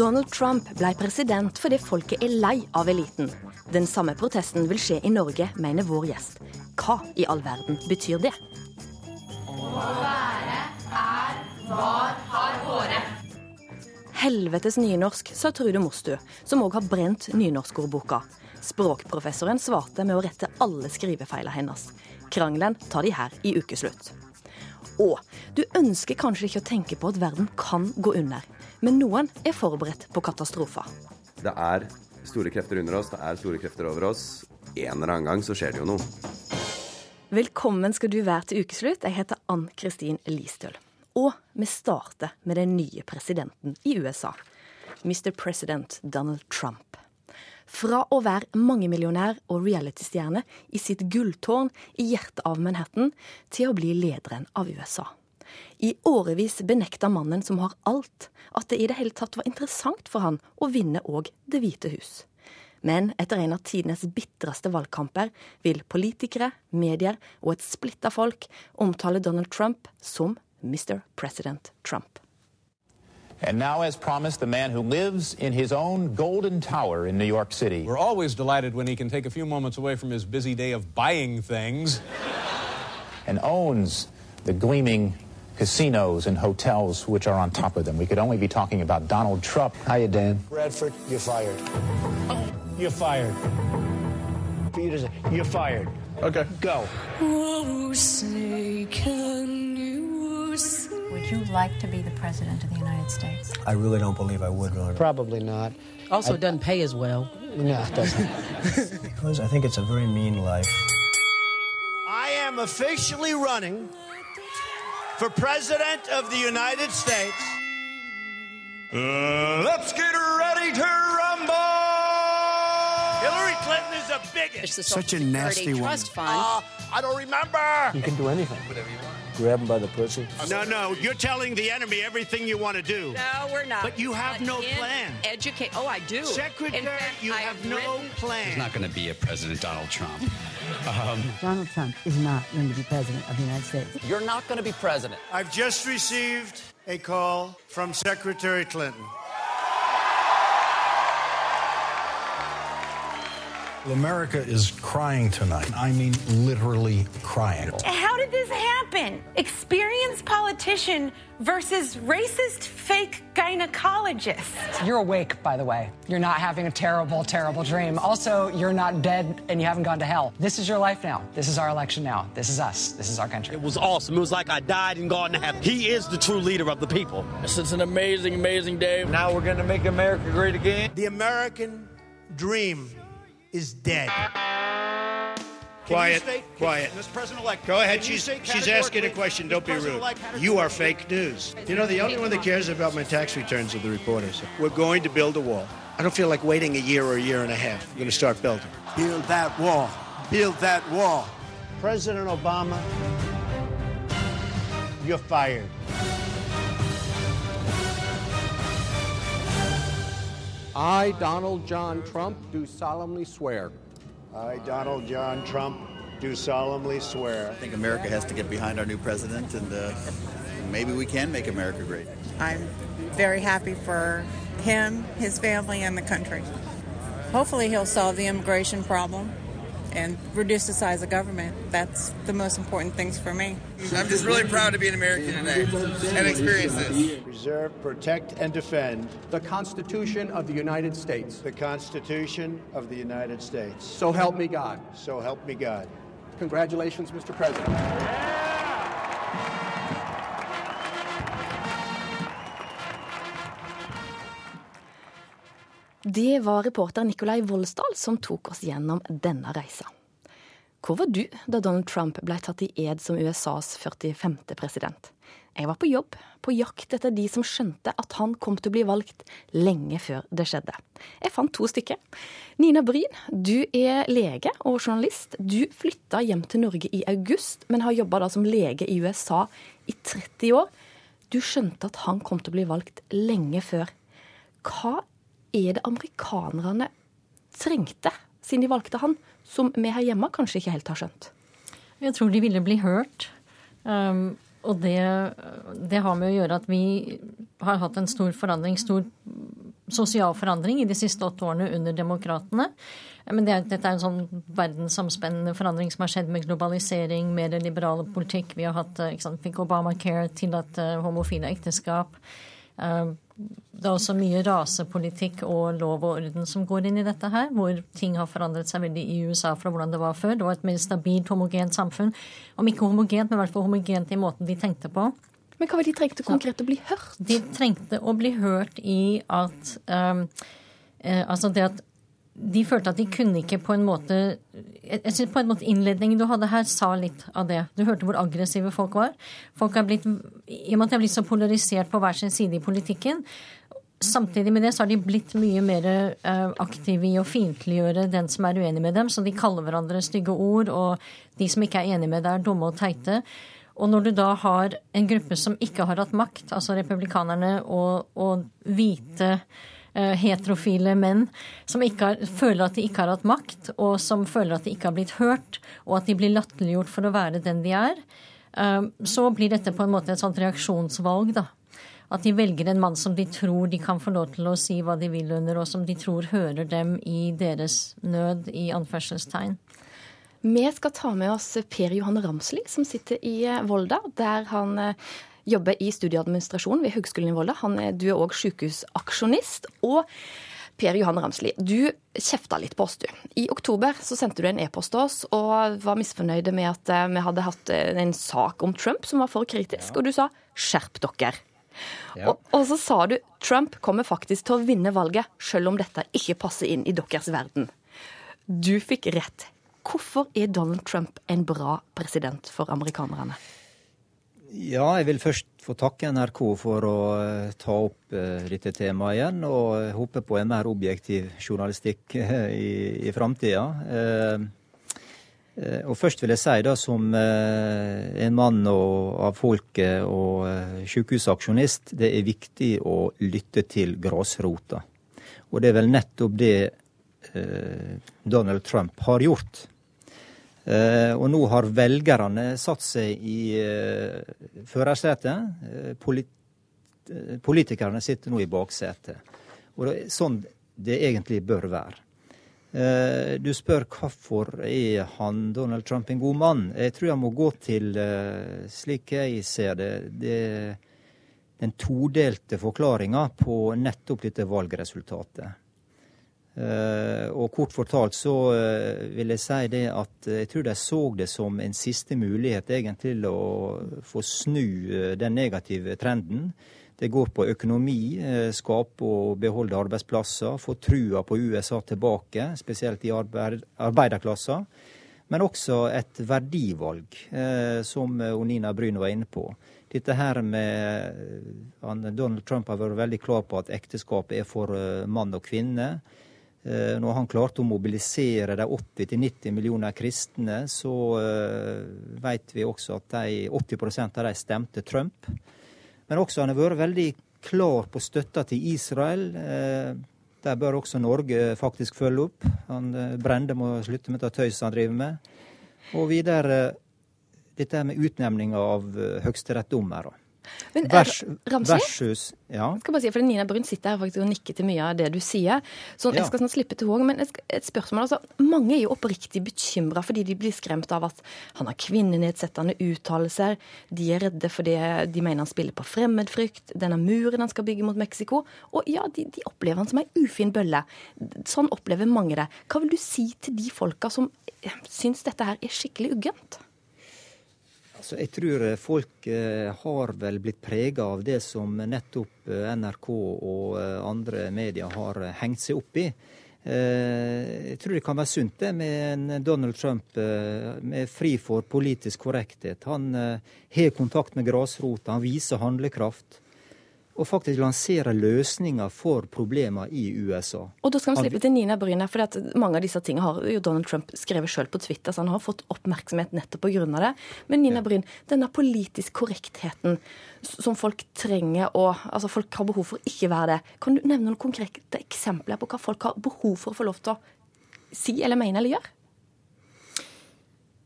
Donald Trump ble president fordi folket er lei av eliten. Den samme protesten vil skje i Norge, mener vår gjest. Hva i all verden betyr det? Å være er, var, har håret. Helvetes nynorsk, sa Trude Mostu, som òg har brent nynorskordboka. Språkprofessoren svarte med å rette alle skrivefeilene hennes. Krangelen tar de her i ukeslutt. Og du ønsker kanskje ikke å tenke på at verden kan gå under, men noen er forberedt på katastrofer. Det er store krefter under oss, det er store krefter over oss. En eller annen gang så skjer det jo noe. Velkommen skal du være til ukeslutt. Jeg heter Ann Kristin Listøl. Og vi starter med den nye presidenten i USA. Mr. President Donald Trump. Fra å være mangemillionær og realitystjerne i sitt gulltårn i hjertet av Manhattan, til å bli lederen av USA. I årevis benekta mannen som har alt, at det i det hele tatt var interessant for han å vinne òg Det hvite hus. Men etter en av tidenes bitreste valgkamper vil politikere, medier og et splitta folk omtale Donald Trump som Mr. President Trump. And now, as promised, the man who lives in his own golden tower in New York City. We're always delighted when he can take a few moments away from his busy day of buying things. and owns the gleaming casinos and hotels which are on top of them. We could only be talking about Donald Trump. Hiya, Dan. Bradford, you're fired. You're fired. For you to say, you're fired. Okay. Go. Oh, say, can you see? Would you like to be the President of the United States? I really don't believe I would run. Probably not. Also, it doesn't pay as well. No, it doesn't. Because I think it's a very mean life. I am officially running for President of the United States. Uh, let's get ready to Clinton is. It's the Such a Social nasty Security woman. Trust Fund. Uh, I don't remember. You can do anything. Whatever you want. Grab him by the pussy. No, no, you're telling the enemy everything you want to do. No, we're not. But you have no plan. Educate. Oh, I do. Secretary, fact, you I have no written- plan. He's not going to be a President Donald Trump. Donald Trump is not going to be president of the United States. You're not going to be president. I've just received a call from Secretary Clinton. America is crying tonight. I mean, literally crying. How did this happen? Experienced politician versus racist fake gynecologist. You're awake, by the way. You're not having a terrible, terrible dream. Also, you're not dead and you haven't gone to hell. This is your life now. This is our election now. This is us. This is our country. It was awesome. It was like I died and gone to heaven. He is the true leader of the people. This is an amazing, amazing day. Now we're going to make America great again. The American dream is dead. Quiet, quiet. Mr. President-elect, Go ahead. She's, she's asking a question. Don't be rude. President-elect, how did You you are fake news. You know, the only one that cares about my tax returns are the reporters. We're going to build a wall. I don't feel like waiting a year or a year and a half. We're going to start building. Build that wall. Build that wall. President Obama, you're fired. I, Donald John Trump, do solemnly swear. I, Donald John Trump, do solemnly swear. I think America has to get behind our new president, and uh, maybe we can make America great. I'm very happy for him, his family, and the country. Hopefully, he'll solve the immigration problem and reduce the size of government. That's the most important things for me. I'm just really proud to be an American today and experience this. Preserve, protect, and defend The Constitution of the United States. the Constitution of the United States. So help me God. So help me God. Congratulations, Mr. President. Det var reporter Nikolai Voldsdal som tok oss gjennom denne reisa. Hvor var du da Donald Trump ble tatt i ed som USAs 45. president? Jeg var på jobb, på jakt etter de som skjønte at han kom til å bli valgt lenge før det skjedde. Jeg fant to stykker. Nina Bryn, du er lege og journalist. Du flytta hjem til Norge i august, men har jobba som lege i USA i 30 år. Du skjønte at han kom til å bli valgt lenge før. Hva er det amerikanerne trengte, siden de valgte han, som vi her hjemme kanskje ikke helt har skjønt? Jeg tror de ville bli hørt. Um, og det, det har med å gjøre at vi har hatt en stor forandring, stor sosial forandring i de siste åtte årene under demokratene. Men det, dette er en sånn verdensomspennende forandring som har skjedd med globalisering, mer liberale politikk. Vi har hatt ikke sant, fikk Obamacare, tillatt homofile ekteskap. Det er også mye rasepolitikk og lov og orden som går inn i dette her, hvor ting har forandret seg veldig i USA fra hvordan det var før. Det var et mer stabilt, homogent samfunn. Om ikke homogent, men i hvert fall homogent i måten de tenkte på. Men hva var de trengte konkret å bli hørt? De trengte å bli hørt i at um, Altså det at de følte at de kunne ikke på en måte Jeg synes på en måte Innledningen du hadde her, sa litt av det. Du hørte hvor aggressive folk var. Folk har blitt, I og med at de har blitt så polarisert på hver sin side i politikken, Samtidig med det så har de blitt mye mer uh, aktive i å fiendtliggjøre den som er uenig med dem. Så de kaller hverandre stygge ord, og de som ikke er enig med deg, er dumme og teite. Og når du da har en gruppe som ikke har hatt makt, altså republikanerne og, og hvite heterofile menn som har, føler at de ikke har hatt makt, og som føler at de ikke har blitt hørt, og at de blir latterliggjort for å være den de er, uh, så blir dette på en måte et sånt reaksjonsvalg, da at de velger en mann som de tror de kan få lov til å si hva de vil under, og som de tror hører dem i deres nød, i anførselstegn. Vi skal ta med oss Per Johan Ramsli, som sitter i eh, Volda, der han eh, jobber i studieadministrasjon ved Høgskolen i Volda. Han er, du er òg sykehusaksjonist. Og Per Johan Ramsli, du kjefta litt på oss, du. I oktober så sendte du en e-post til oss og var misfornøyde med at eh, vi hadde hatt en sak om Trump som var for kritisk, ja. og du sa 'skjerp dere'. Ja. Og, og, så sa du Trump kommer faktisk til å vinne valget, selv om dette ikke passer inn i deres verden. Du fikk rett. Hvorfor er Donald Trump en bra president for amerikanerne? Ja, jeg vil først få takke NRK for å eh, ta opp uh, dette temaet igjen, og håpe på en mer objektiv journalistikk i, i framtida. Eh, og først vil jeg si da som eh, en mann av folket og eh, sykehusaksjonist, det er viktig å lytte til grasrota. Og det er vel nettopp det Donald Trump har gjort. Og nå har velgerne satt seg i førersetet. Politikerne sitter nå i baksetet. Og det er sånn det egentlig bør være. Eh, du spør hvorfor er han Donald Trump en god mann. Jeg tror han må gå til, eh, slik jeg ser det, det den todelte forklaringa på nettopp dette valgresultatet. Eh, og kort fortalt så vil jeg si det at jeg tror de så det som en siste mulighet egentlig til å få snu den negative trenden det går på økonomi, eh, skape og beholde arbeidsplasser, få trua på USA tilbake, spesielt i arbeid, arbeiderklassa. Men også et verdivalg, eh, som Nina Bryn var inne på. Dette her med eh, Donald Trump har vært veldig klar på at ekteskapet er for mann og kvinne. Når han klarte å mobilisere de 80-90 millioner kristne, så vet vi også at de, 80 av de stemte Trump. Men også han har vært veldig klar på støtta til Israel. Eh, der bør også Norge faktisk følge opp. Han eh, Brende må slutte med det tøyset han driver med. Og videre dette med utnevninga av eh, høyesterettsdommere. Men, Vers, versus ja. skal bare si, for Nina Brun sitter her faktisk og nikker til mye av det du sier. Så Jeg skal snart slippe til henne, men et spørsmål. altså, Mange er jo oppriktig bekymra fordi de blir skremt av at han har kvinnenedsettende uttalelser. De er redde fordi de mener han spiller på fremmedfrykt. Denne muren han skal bygge mot Mexico. Og ja, de, de opplever han som ei ufin bølle. Sånn opplever mange det. Hva vil du si til de folka som syns dette her er skikkelig uggent? Altså, jeg tror eh, folk eh, har vel blitt prega av det som nettopp eh, NRK og andre medier har hengt seg opp i. Jeg tror det kan være sunt det med en Donald Trump med fri for politisk korrekthet. Han har kontakt med grasrota, han viser handlekraft og faktisk lansere løsninger for problemer i USA. Og da skal vi slippe til Nina Bryne, for mange av disse tingene har jo Donald Trump skrevet sjøl på Twitter, så han har fått oppmerksomhet nettopp pga. det. Men Nina ja. Bryn, denne politisk korrektheten som folk trenger og altså folk har behov for ikke være det, kan du nevne noen konkrete eksempler på hva folk har behov for å få lov til å si eller mene eller gjøre?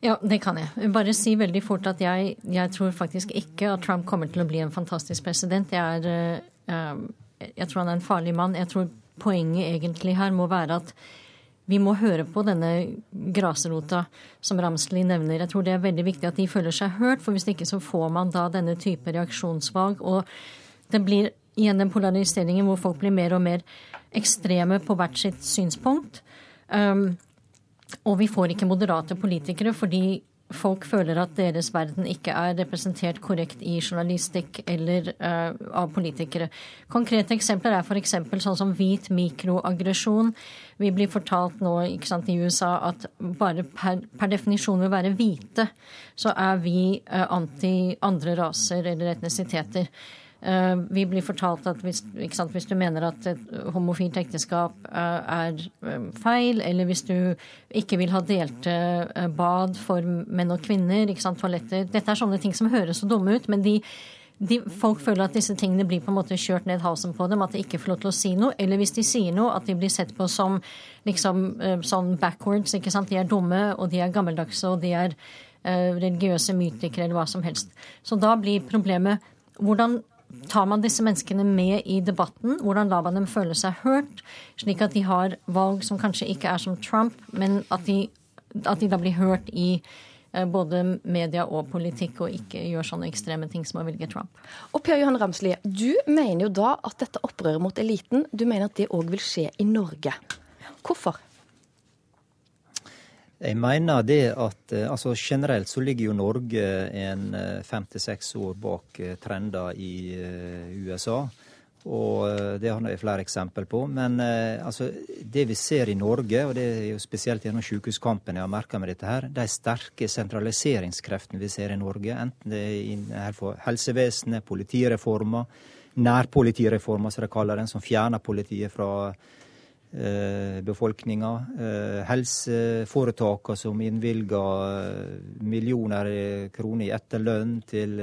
Ja, det kan jeg. Bare si veldig fort at jeg, jeg, tror faktisk ikke at Trump kommer til å bli en fantastisk president. Jeg, er, uh, jeg tror han er en farlig mann. Jeg tror poenget egentlig her må være at vi må høre på denne grasrota som Ramsli nevner. Jeg tror det er veldig viktig at de føler seg hørt, for hvis ikke så får man da denne type reaksjonsvalg. Og det blir igjen den polariseringen hvor folk blir mer og mer ekstreme på hvert sitt synspunkt. Um, og vi får ikke moderate politikere fordi folk føler at deres verden ikke er representert korrekt i journalistikk eller uh, av politikere. Konkrete eksempler er f.eks. sånn som hvit mikroaggresjon. Vi blir fortalt nå sant, i USA at bare per, per, definisjon ved å være hvite, så er vi uh, anti andre raser eller etnisiteter. Eh, vi blir fortalt at hvis, sant, hvis, du mener at et homofilt ekteskap eh, er eh, feil, eller hvis du ikke vil ha delte bad for menn og kvinner, sant, toaletter Dette er sånne ting som høres så dumme ut, men de, de, folk føler at disse tingene blir på en måte kjørt ned halsen på dem, at de ikke får lov til å si noe. Eller hvis de sier noe, at de blir sett på som liksom sånn backwards. ikke sant? De er dumme, og de er gammeldagse, og de er uh, religiøse mytikere, eller hva som helst. Så da blir problemet hvordan tar man disse menneskene med i debatten? Hvordan lar man dem føle seg hørt, slik at de har valg som kanskje ikke er som Trump, men at de, at de da blir hørt i eh, både media og politikk, og ikke gjør sånne ekstreme ting som å velge Trump. Og Per Johan Ramsli, du mener jo da at dette opprøret mot eliten, du mener at det òg vil skje i Norge. Hvorfor? Jeg mener det at eh, altså generelt så ligger jo Norge en eh, fem til seks år bak eh, trender i USA. Og det har jeg flere eksempel på. Men altså, det vi ser i Norge, og det er jo spesielt gjennom sykehuskampen jeg har merka med dette her, de sterke sentraliseringskreftene vi ser i Norge, enten det er for helsevesenet, politireformer, nærpolitireformer som de kaller den, som fjerner politiet fra Eh, befolkninga. Helseforetaka som innvilger eh, millioner kroner i etterlønn til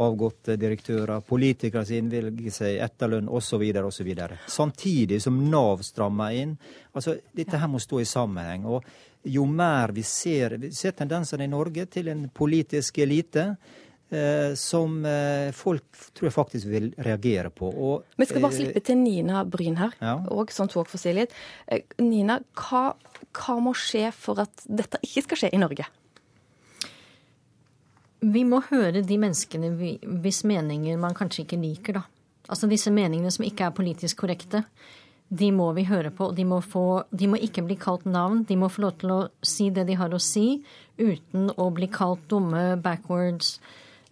avgåtte direktører. Politikere som innvilger seg etterlønn osv. osv. Samtidig som Nav strammer inn. Altså, Dette her må stå i sammenheng. og Jo mer vi ser, vi ser tendensene i Norge til en politisk elite Eh, som eh, folk tror jeg faktisk vil reagere på. Og, Vi skal bare slippe til Nina Bryn her, ja. og sånn at hun får litt. Eh, Nina, hva, hva må skje for at dette ikke skal skje i Norge? Vi må høre de menneskene hvis meninger man kanskje ikke liker, da. Altså disse meningene som ikke er politisk korrekte. De må vi høre på. De må, få, de må ikke bli kalt navn. De må få lov til å si det de har å si, uten å bli kalt dumme, backwards,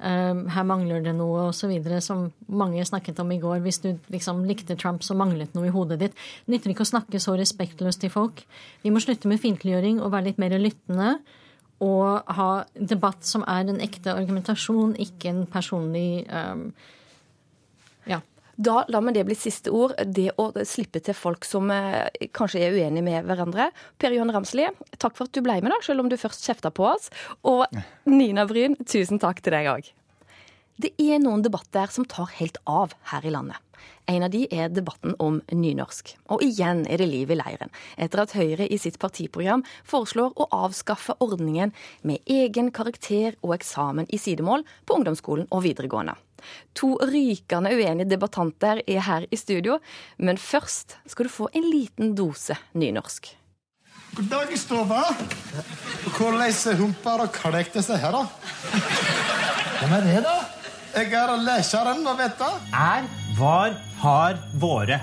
her mangler det noe osv. Som mange snakket om i går. Hvis du liksom likte Trump, så manglet noe i hodet ditt. Nytter ikke å snakke så respektløst til folk. Vi må slutte med fiendtliggjøring og være litt mer lyttende. Og ha debatt som er en ekte argumentasjon, ikke en personlig um, da la meg det bli siste ord. Det å slippe til folk som eh, kanskje er uenige med hverandre. Per Johan Ramsli, takk for at du ble med, da, selv om du først kjefta på oss. Og Nina Bryn, tusen takk til deg òg. Det er noen debatter som tar helt av her i landet. En av de er debatten om nynorsk. Og igjen er det liv i leiren, etter at Høyre i sitt partiprogram foreslår å avskaffe ordningen med egen karakter og eksamen i sidemål på ungdomsskolen og videregående. To rykende uenige debattanter er her i studio, men først skal du få en liten dose nynorsk. God dag, Stova. Hvordan humper og kalk seg her, da? Hvem er det, da? Jeg er leseren, hva vet du? Er, var, har, våre.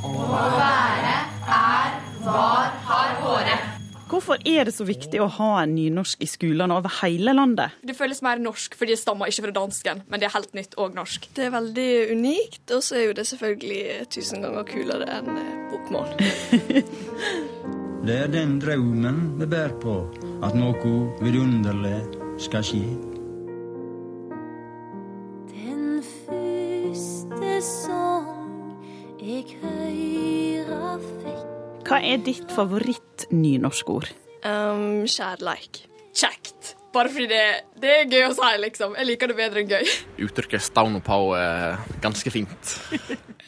Å være, er, var, har, våre. Hvorfor er det så viktig å ha en nynorsk i skolene over hele landet? Det føles mer norsk, fordi de stammer ikke fra dansken, men det er helt nytt og norsk. Det er veldig unikt, og så er jo det selvfølgelig tusen ganger kulere enn eh, bokmål. det er den drømmen vi bærer på, at noe vidunderlig skal skje. Den første sang jeg høyra fikk hva er ditt favoritt-nynorskord? Um, kjærleik. Kjekt. Bare fordi det, det, er gøy å si, liksom. Jeg liker det bedre enn gøy. Uttrykket 'stavn og pau' er ganske fint.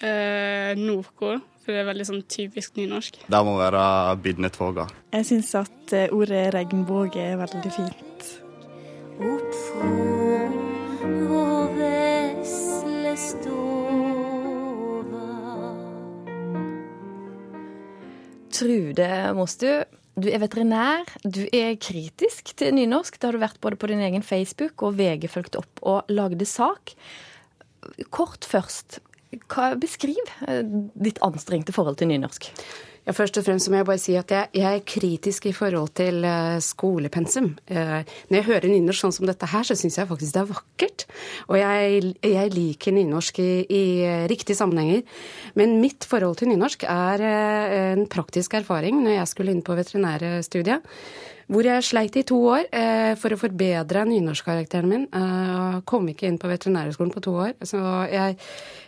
uh, Noko. For det er veldig sånn typisk nynorsk. Det må være bidnetvoga. Jeg syns at eh, ordet regnbåge er veldig fint. Opp og vesle stå Trude Mostu, du er veterinær. Du er kritisk til nynorsk. Det har du vært både på din egen Facebook og VG fulgte opp og lagde sak. Kort først, hva, beskriv eh, ditt anstrengte forhold til nynorsk. Ja, Først og fremst må jeg bare si at jeg, jeg er kritisk i forhold til uh, skolepensum. Uh, når jeg hører nynorsk sånn som dette her, så syns jeg faktisk det er vakkert. Og jeg, jeg liker nynorsk i, i uh, riktige sammenhenger. Men mitt forhold til nynorsk er en praktisk erfaring når jeg skulle inn på veterinærstudiet hvor jeg sleit i to år eh, for å forbedre nynorskkarakteren min. Eh, kom ikke inn på veterinærhøgskolen på to år. Så jeg,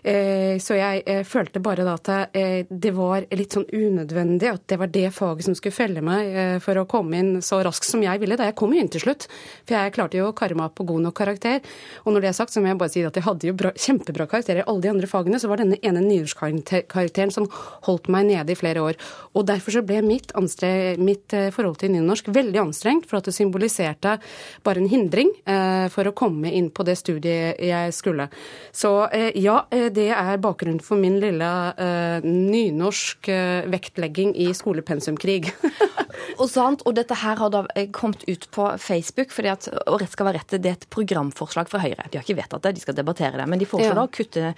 eh, så jeg eh, følte bare da at eh, det var litt sånn unødvendig at det var det faget som skulle felle meg eh, for å komme inn så raskt som jeg ville. Da jeg kom jo inn til slutt. For jeg klarte jo å karre meg opp på god nok karakter. Og når det er sagt, så må jeg bare si at jeg hadde jo bra, kjempebra karakterer i alle de andre fagene. Så var denne ene nynorskkarakteren som holdt meg nede i flere år. Og derfor så ble mitt, anstre, mitt forhold til nynorsk veldig veldig anstrengt, for at det symboliserte bare en hindring eh, for å komme inn på det studiet jeg skulle. Så eh, ja, eh, det er bakgrunnen for min lille eh, nynorsk eh, vektlegging i skolepensumkrig. og sant, og dette her har da eh, kommet ut på Facebook, fordi at, og rett skal være rett, det er et programforslag fra Høyre. De har ikke vedtatt det, de skal debattere det. Men de foreslår ja. da å kutte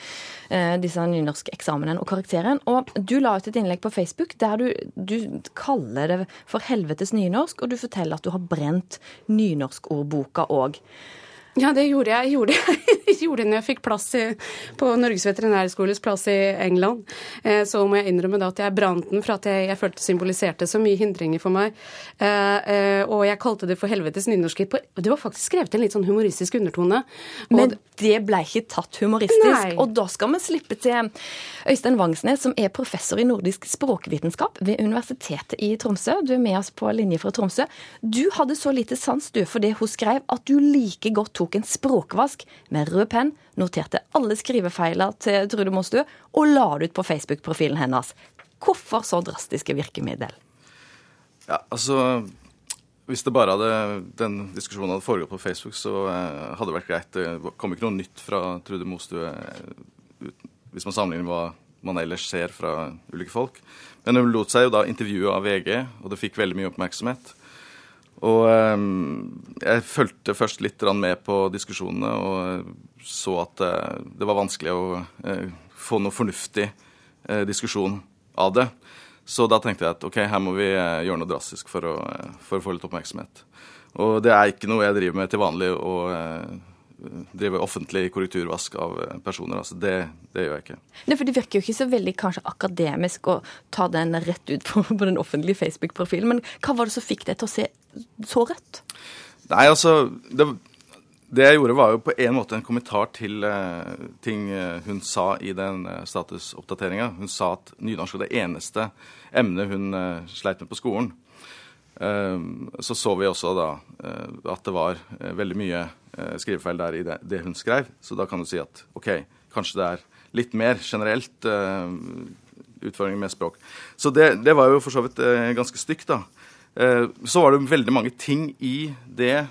disse nynorskeksamenen og karakteren. Og du la ut et innlegg på Facebook der du, du kaller det for helvetes nynorsk. og du fortelle at du har brent nynorskordboka òg. Ja, det gjorde jeg. Gjorde, jeg gjorde det når jeg fikk plass i, på Norges veterinærskoles plass i England. Eh, så må jeg innrømme da at jeg brant den for at jeg, jeg følte symboliserte så mye hindringer for meg. Eh, eh, og jeg kalte det for helvetes nynorsk. Det var faktisk skrevet en litt sånn humoristisk undertone. Men det ble ikke tatt humoristisk. Nei. Og da skal vi slippe til Øystein Vangsnes, som er professor i nordisk språkvitenskap ved Universitetet i Tromsø. Du er med oss på linje fra Tromsø. Du hadde så lite sans du for det hun skrev, at du like godt tok tok en språkvask med rød penn, noterte alle skrivefeiler til Trude Mostø og la det ut på Facebook-profilen hennes. Hvorfor så drastiske virkemiddel? Ja, altså hvis det bare hadde, den diskusjonen hadde foregått på Facebook, så eh, hadde det vært greit. Det kom ikke noe nytt fra Trude Mostue eh, hvis man sammenligner hva man ellers ser fra ulike folk. Men hun lot seg jo da intervjue av VG, og det fikk veldig mye oppmerksomhet. Og um, jeg fulgte først litt med på diskusjonene og så at uh, det var vanskelig å uh, få noe fornuftig diskusjon av det. Så da tenkte jeg at ok, her må vi gjøre noe drastisk for å, for å, få litt oppmerksomhet. Og det er ikke noe jeg driver med til vanlig, å drive offentlig korrekturvask av personer. Altså det, det, gjør jeg ikke. Nei, for Det virker jo ikke så veldig kanskje akademisk å ta den rett ut på, på den offentlige Facebook-profilen. Men hva var det som fikk deg til å se så rødt? Nei, altså det, det, jeg gjorde, var jo på en måte en kommentar til uh, ting uh, hun sa i den uh, statusoppdateringa. Hun sa at nynorsk var det eneste emnet hun sleit med på skolen. så så vi også da at det var veldig mye skrivefeil der i det, det, hun skrev. Så da kan du si at OK, kanskje det er litt mer generelt utfordringer med språk. Så det, det var jo for så vidt ganske stygt, da. Uh, så var det veldig mange ting i det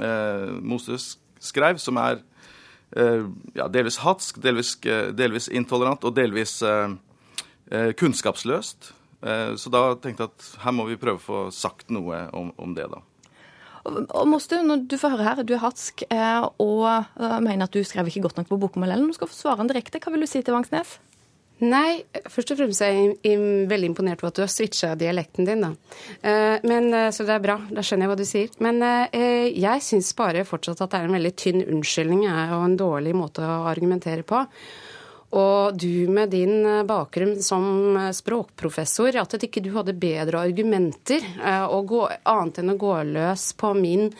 eh, Moses skrev, som er eh, ja, delvis hatsk, delvis, delvis, intolerant og delvis kunnskapsløst. Så da tenkte jeg at her må vi prøve å få sagt noe om, om det, da. Og Mostu, du får høre her, du er hatsk og mener at du skrev ikke godt nok på bokmål. Nå skal få svare direkte. Hva vil du si til Vangsnes? Nei, først og fremst er jeg veldig imponert over at du har switcha dialekten din, da. Eh, men, eh, så det er bra, da skjønner jeg hva du sier. Men eh, jeg syns bare fortsatt at det er en veldig tynn unnskyldning og en dårlig måte å argumentere på. Og du med din bakgrunn som språkprofessor, at ikke du hadde bedre argumenter gå, annet enn å gå løs på min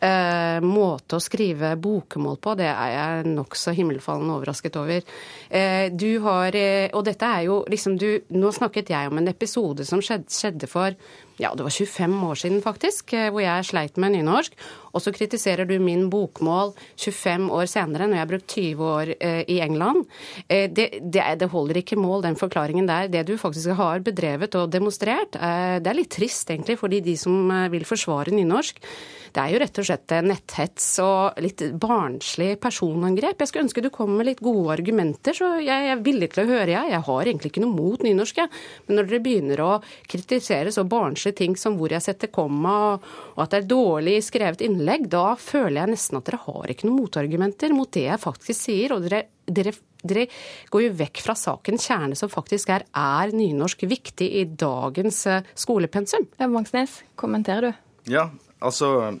eh, måte å skrive bokmål på, det er jeg nokså himmelfallende overrasket over. Eh, du har eh, Og dette er jo liksom du Nå snakket jeg om en episode som skjedde, skjedde for ja, det var 25 år siden faktisk, eh, hvor jeg sleit med nynorsk. Og så kritiserer du min bokmål 25 år senere, når jeg har brukt 20 år eh, i England. Eh, det, det, det, holder ikke mål, den forklaringen der. Det du faktisk har bedrevet og demonstrert, eh, det er litt trist egentlig, fordi de som eh, vil forsvare nynorsk, det er jo rett og slett netthets og litt barnslig personangrep. Jeg skulle ønske du kom med litt gode argumenter, så jeg er villig til å høre, jeg. Jeg har egentlig ikke noe mot nynorsk, jeg. Men når dere begynner å kritisere så barnslige ting som hvor jeg setter komma, og at det er dårlig skrevet innlegg, da føler jeg nesten at dere har ikke noen motargumenter mot det jeg faktisk sier. og dere, dere dere går jo vekk fra sakens kjerne, som faktisk er er nynorsk viktig i dagens eh, skolepensum. Vangsnes, kommenterer du? Ja, altså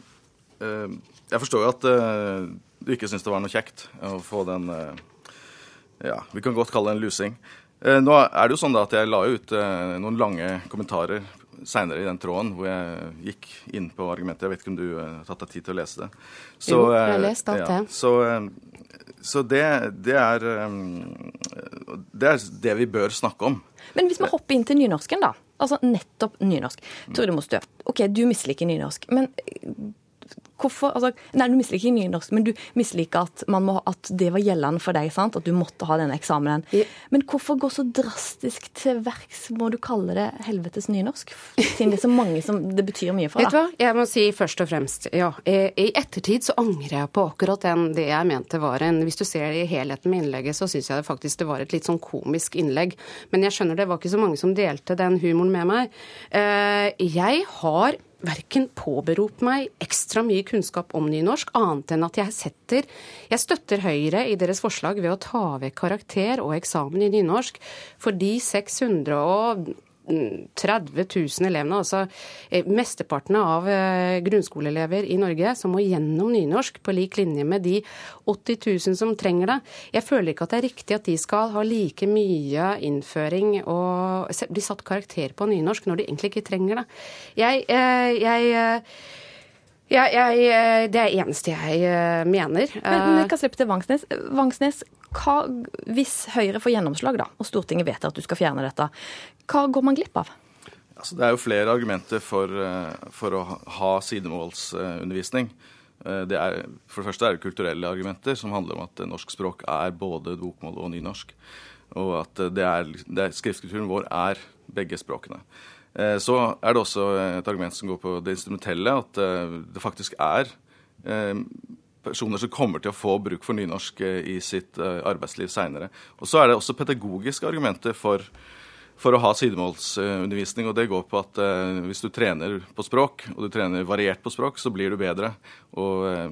øh, Jeg forstår jo at øh, du ikke syns det var noe kjekt å få den Ja, vi kan godt kalle det en lusing. Nå er det jo sånn da at jeg la ut noen lange kommentarer seinere i den tråden hvor jeg gikk inn på argumentet. Jeg vet ikke om du har tatt deg tid til å lese det. Så, jo, jeg har lest alt det. Ja, så, så det, det, er, det er det vi bør snakke om. Men hvis vi hopper inn til nynorsken, da. Altså nettopp nynorsk. Trude Mostø, OK, du misliker nynorsk. Men hvorfor altså, Nei, du misliker ikke nynorsk, men du misliker at, må, at, det var gjeldende for deg, sant? at du måtte ha denne eksamenen. Men hvorfor gå så drastisk til verks, må du kalle det helvetes nynorsk? Siden det er så mange som det betyr mye for. Vet du hva, jeg må si først og fremst, ja. I ettertid så angrer jeg på akkurat den, det jeg mente var en Hvis du ser det i helheten med innlegget, så syns jeg det faktisk det var et litt sånn komisk innlegg. Men jeg skjønner det var ikke så mange som delte den humoren med meg. Eh, jeg har verken påberopt meg ekstra mye kunnskap om nynorsk, annet enn at jeg setter Jeg støtter Høyre i deres forslag ved å ta vekk karakter og eksamen i nynorsk for de 600 30 000 elevene, altså eh, mesteparten av eh, grunnskoleelever i Norge, som må gjennom nynorsk på lik linje med de 80 000 som trenger det. Jeg føler ikke at det er riktig at de skal ha like mye innføring og bli satt karakter på nynorsk når de egentlig ikke trenger det. Jeg, eh, jeg ja, jeg, det er det eneste jeg mener. Men vi kan slippe til Vangsnes. Vangsnes, hva, hvis Høyre får gjennomslag, da, og Stortinget vedtar at du skal fjerne dette, hva går man glipp av? Altså, det er jo flere argumenter for, eh, for å ha sidemålsundervisning. Eh, det er, for det første er det kulturelle argumenter, som handler om at norsk språk er både bokmål og nynorsk. Og at det er, det er, skriftkulturen vår er begge språkene. Eh, så er det også et argument som går på det instrumentelle, at det faktisk er personer som kommer til å få bruk for nynorsk i sitt arbeidsliv seinere. Og så er det også pedagogiske argumenter for for å ha sidemålsundervisning. Og det går på at eh, hvis du trener på språk, og du trener variert på språk, så blir du bedre. Og eh,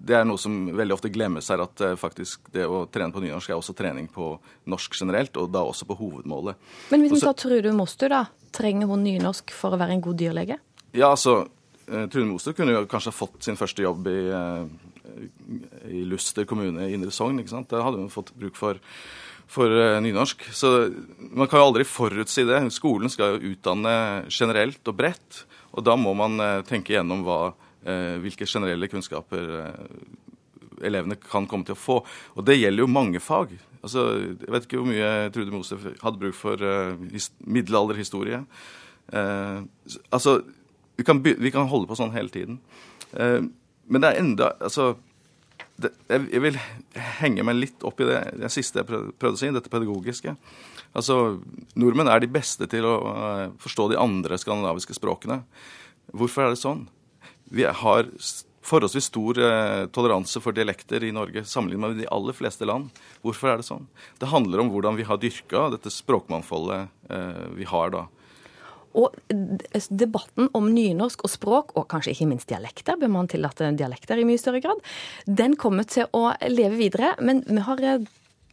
det er noe som veldig ofte glemmes her, at eh, faktisk det å trene på nynorsk er også trening på norsk generelt, og da også på hovedmålet. Men hvis vi tar Trude Mostu, da. Trenger hun nynorsk for å være en god dyrlege? Ja, altså, eh, Trude Mostu kunne jo kanskje fått sin første jobb i, eh, i Luster kommune i Indre Sogn. ikke sant? Det hadde hun fått bruk for for uh, nynorsk. Så man kan jo aldri forutsi det. Skolen skal jo utdanne generelt og bredt. Og da må man uh, tenke gjennom hva, uh, hvilke generelle kunnskaper elevene kan komme til å få. Og det gjelder jo mange fag. Altså, jeg vet ikke hvor mye Trude Mose hadde bruk for his middelalderhistorie. altså, vi kan, vi kan, holde på sånn hele tiden. men det er enda altså, det, jeg vil henge meg litt opp i det, det siste jeg prøvde å si, dette pedagogiske. Altså, Nordmenn er de beste til å forstå de andre skandinaviske språkene. Hvorfor er det sånn? Vi har forholdsvis stor eh, toleranse for dialekter i Norge sammenlignet med de aller fleste land. Hvorfor er det sånn? Det handler om hvordan vi har dyrka dette språkmangfoldet eh, vi har da. Og debatten om nynorsk og språk, og kanskje ikke minst dialekter, bør man tillate dialekter i mye større grad, den kommer til å leve videre. Men vi har eh,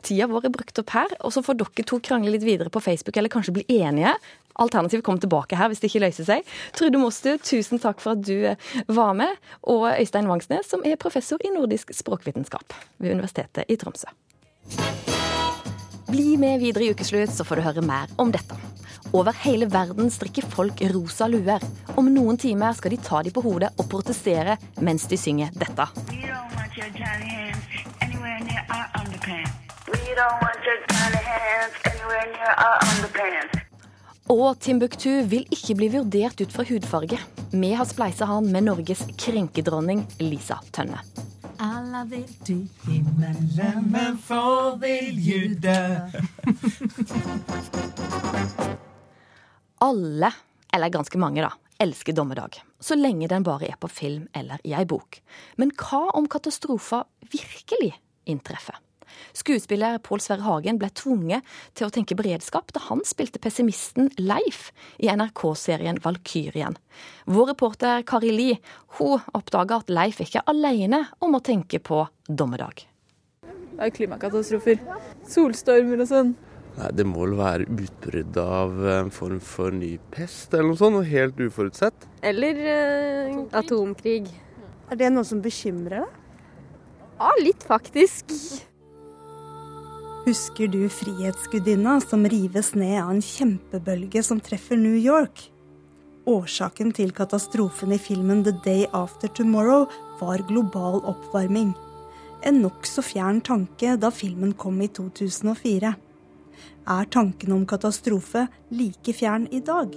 tida vår brukt opp her, og så får dere to krangle litt videre på Facebook, eller kanskje bli enige. Alternativet kommer tilbake her hvis det ikke løser seg. Trude Mostu, tusen takk for at du eh, var med. Og Øystein Vangsnes, som er professor i nordisk språkvitenskap ved Universitetet i Tromsø. Bli med videre i Ukeslutt, så får du høre mer om dette. Over hele verden strikker folk rosa luer. Om noen timer skal de ta dem på hodet og protestere mens de synger dette. Og Timbuktu vil ikke bli vurdert ut fra hudfarge. Vi har spleisa han med Norges krenkedronning Lisa Tønne. Alla vill till himmelen, men få vill ju dö. Alle, eller ganske mange da, elsker dommedag. Så lenge den bare er på film eller i ei bok. Men hva om katastrofer virkelig inntreffer? Skuespiller Pål Sverre Hagen ble tvunget til å tenke beredskap da han spilte pessimisten Leif i NRK-serien Valkyrien. Vår reporter Kari Li hun oppdaga at Leif ikke er alene om å tenke på dommedag. Det er klimakatastrofer. Solstormer og sånn. Nei, Det må vel være utbrudd av en form for ny pest eller noe sånt, noe helt uforutsett. Eller eh, atomkrig. Er det noe som bekymrer deg? Ja, litt faktisk. Husker du Frihetsgudinna som rives ned av en kjempebølge som treffer New York? Årsaken til katastrofen i filmen The Day After Tomorrow var global oppvarming. En nokså fjern tanke da filmen kom i 2004. Er tanken om katastrofe like fjern i dag?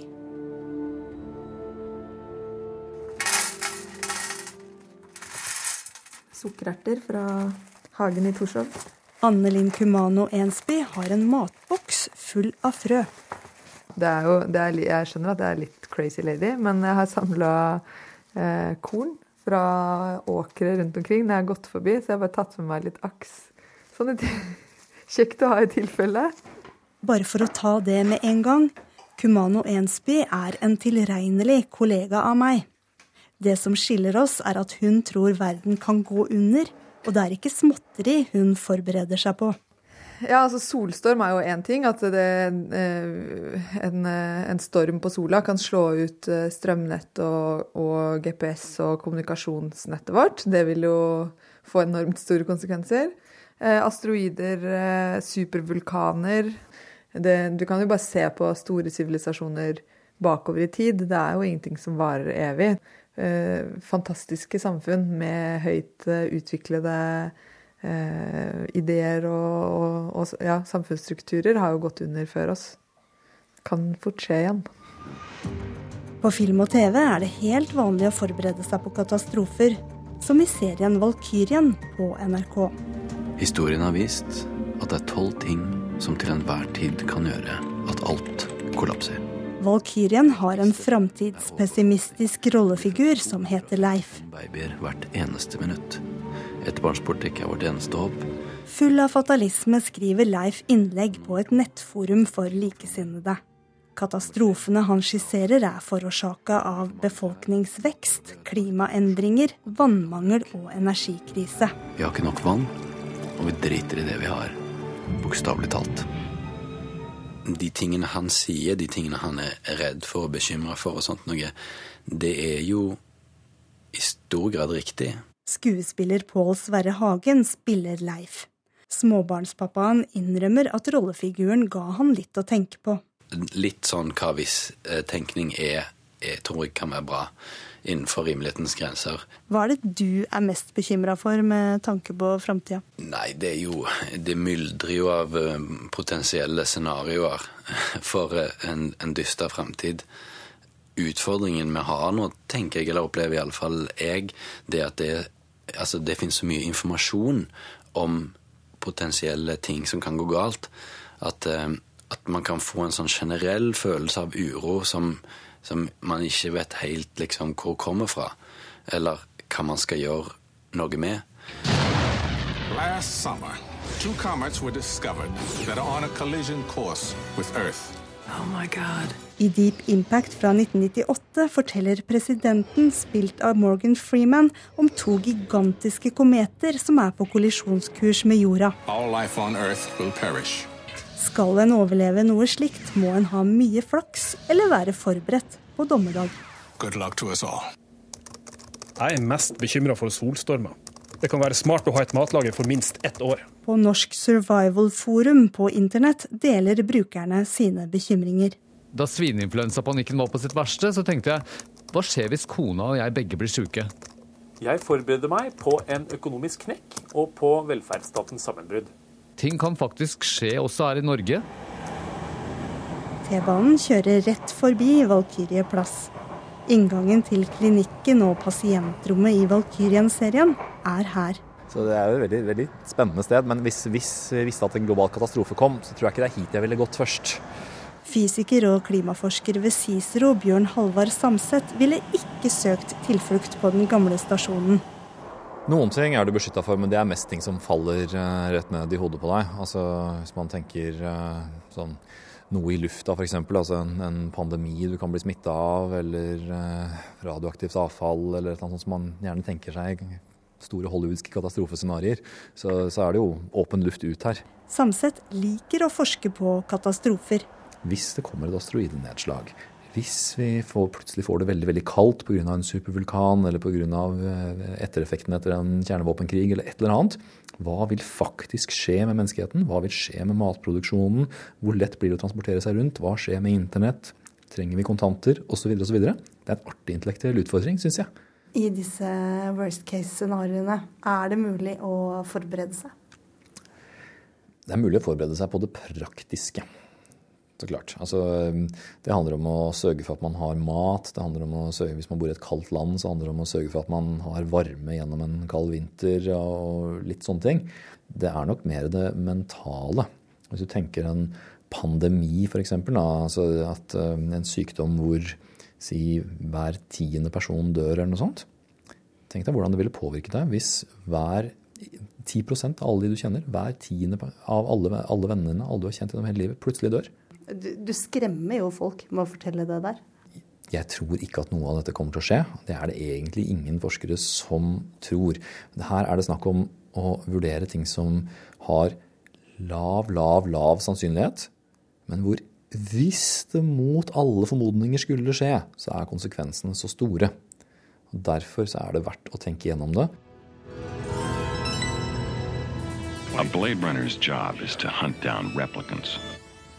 Sukkererter fra hagen i Torshov. Annelin Kumano Ensby har en matboks full av frø. Det er jo, det er, jeg skjønner at det er litt crazy lady, men jeg har samla eh, korn fra åkre rundt omkring når jeg har gått forbi, så jeg har bare tatt med meg litt aks. Sånn et, kjekt å ha i tilfelle. Bare for å ta det med en gang. Kumano Ensby er en tilregnelig kollega av meg. Det som skiller oss, er at hun tror verden kan gå under, og det er ikke småtteri hun forbereder seg på. Ja, altså Solstorm er jo én ting. At det, eh, en, eh, en storm på sola kan slå ut eh, strømnett og, og GPS og kommunikasjonsnettet vårt. Det vil jo få enormt store konsekvenser. Asteroider, supervulkaner det, Du kan jo bare se på store sivilisasjoner bakover i tid. Det er jo ingenting som varer evig. Eh, fantastiske samfunn med høyt eh, utviklede eh, ideer og, og, og ja, samfunnsstrukturer har jo gått under før oss. Kan fort skje igjen. På film og TV er det helt vanlig å forberede seg på katastrofer, som i serien Valkyrien på NRK. Historien har vist at det er tolv ting som til enhver tid kan gjøre at alt kollapser. Valkyrien har en framtidspessimistisk rollefigur som heter Leif. Babyer hvert eneste minutt. Ettbarnspolitikk er vårt eneste håp. Full av fatalisme skriver Leif innlegg på et nettforum for likesinnede. Katastrofene han skisserer er forårsaka av befolkningsvekst, klimaendringer, vannmangel og energikrise. Vi har ikke nok vann, og vi driter i det vi har. Bokstavelig talt. De tingene han sier, de tingene han er redd for og bekymra for og sånt noe, det er jo i stor grad riktig. Skuespiller Pål Sverre Hagen spiller Leif. Småbarnspappaen innrømmer at rollefiguren ga han litt å tenke på. Litt sånn hva hvis-tenkning er, jeg tror jeg kan være bra innenfor rimelighetens grenser. Hva er det du er mest bekymra for med tanke på framtida? Nei, det er jo Det myldrer jo av eh, potensielle scenarioer for eh, en, en dyster framtid. Utfordringen vi har nå, tenker jeg, eller opplever iallfall jeg, det at det, altså, det finnes så mye informasjon om potensielle ting som kan gå galt, at, eh, at man kan få en sånn generell følelse av uro som, som man ikke vet helt liksom hvor kommer fra, eller hva man skal gjøre noe med. Last summer, two comets were discovered that are on a collision course with Earth. Oh my God. I Deep Impact fra 1998 forteller presidenten, spilt av Morgan Freeman, om to gigantiske kometer som er på kollisjonskurs med jorda. All life on Earth will perish. Skal en overleve noe slikt, må en ha mye flaks eller være forberedt på dommedag. Good luck to us all. Jeg er mest bekymra for solstormer. Det kan være smart å ha et matlager for minst ett år. På Norsk Survival Forum på internett deler brukerne sine bekymringer. Da svineinfluensapanikken var på sitt verste, så tenkte jeg hva skjer hvis kona og jeg begge blir syke? Jeg forbereder meg på en økonomisk knekk og på velferdsstatens sammenbrudd. Ting kan faktisk skje også her i Norge. T-banen kjører rett forbi Valkyrie plass. Inngangen til klinikken og pasientrommet i Valkyrien-serien er her. Så det er jo et veldig, veldig spennende sted. Men hvis, hvis vi visste at en global katastrofe kom, så tror jeg ikke det er hit jeg ville gått først. Fysiker og klimaforsker ved Cicero, Bjørn Halvard Samset, ville ikke søkt tilflukt på den gamle stasjonen. Noen ting er du beskytta for, men det er mest ting som faller eh, rett ned i hodet på deg. Altså Hvis man tenker eh, sånn noe i lufta f.eks., altså en, en pandemi du kan bli smitta av, eller eh, radioaktivt avfall, eller noe sånt som man gjerne tenker seg store hollywoodske katastrofescenarioer, så, så er det jo åpen luft ut her. Samset liker å forske på katastrofer. Hvis det kommer et asteroidenedslag, hvis vi får, plutselig får det veldig veldig kaldt pga. en supervulkan eller pga. ettereffekten etter en kjernevåpenkrig eller et eller annet, hva vil faktisk skje med menneskeheten? Hva vil skje med matproduksjonen? Hvor lett blir det å transportere seg rundt? Hva skjer med internett? Trenger vi kontanter? Osv. osv. Det er en artig intellektuell utfordring, syns jeg. I disse worst case-scenarioene, er det mulig å forberede seg? Det er mulig å forberede seg på det praktiske. Så klart. Altså, det handler om å sørge for at man har mat. Det handler om å sørge, Hvis man bor i et kaldt land, så handler det om å sørge for at man har varme gjennom en kald vinter og litt sånne ting. Det er nok mer det mentale. Hvis du tenker en pandemi, f.eks. Altså at eh, en sykdom hvor si hver tiende person dør eller noe sånt. Tenk deg hvordan det ville påvirke deg hvis hver 10 av alle de du kjenner, hver tiende av alle, alle vennene alle du har kjent gjennom hele livet, plutselig dør. Du, du skremmer jo folk med å fortelle det der. Jeg tror ikke at noe av dette kommer til å skje. Det er det egentlig ingen forskere som tror. Her er det snakk om å vurdere ting som har lav, lav, lav sannsynlighet, men hvor hvis det mot alle formodninger skulle skje, så er konsekvensene så store. Og Derfor så er det verdt å tenke gjennom det. A Blade Runner's job is to hunt down replicants.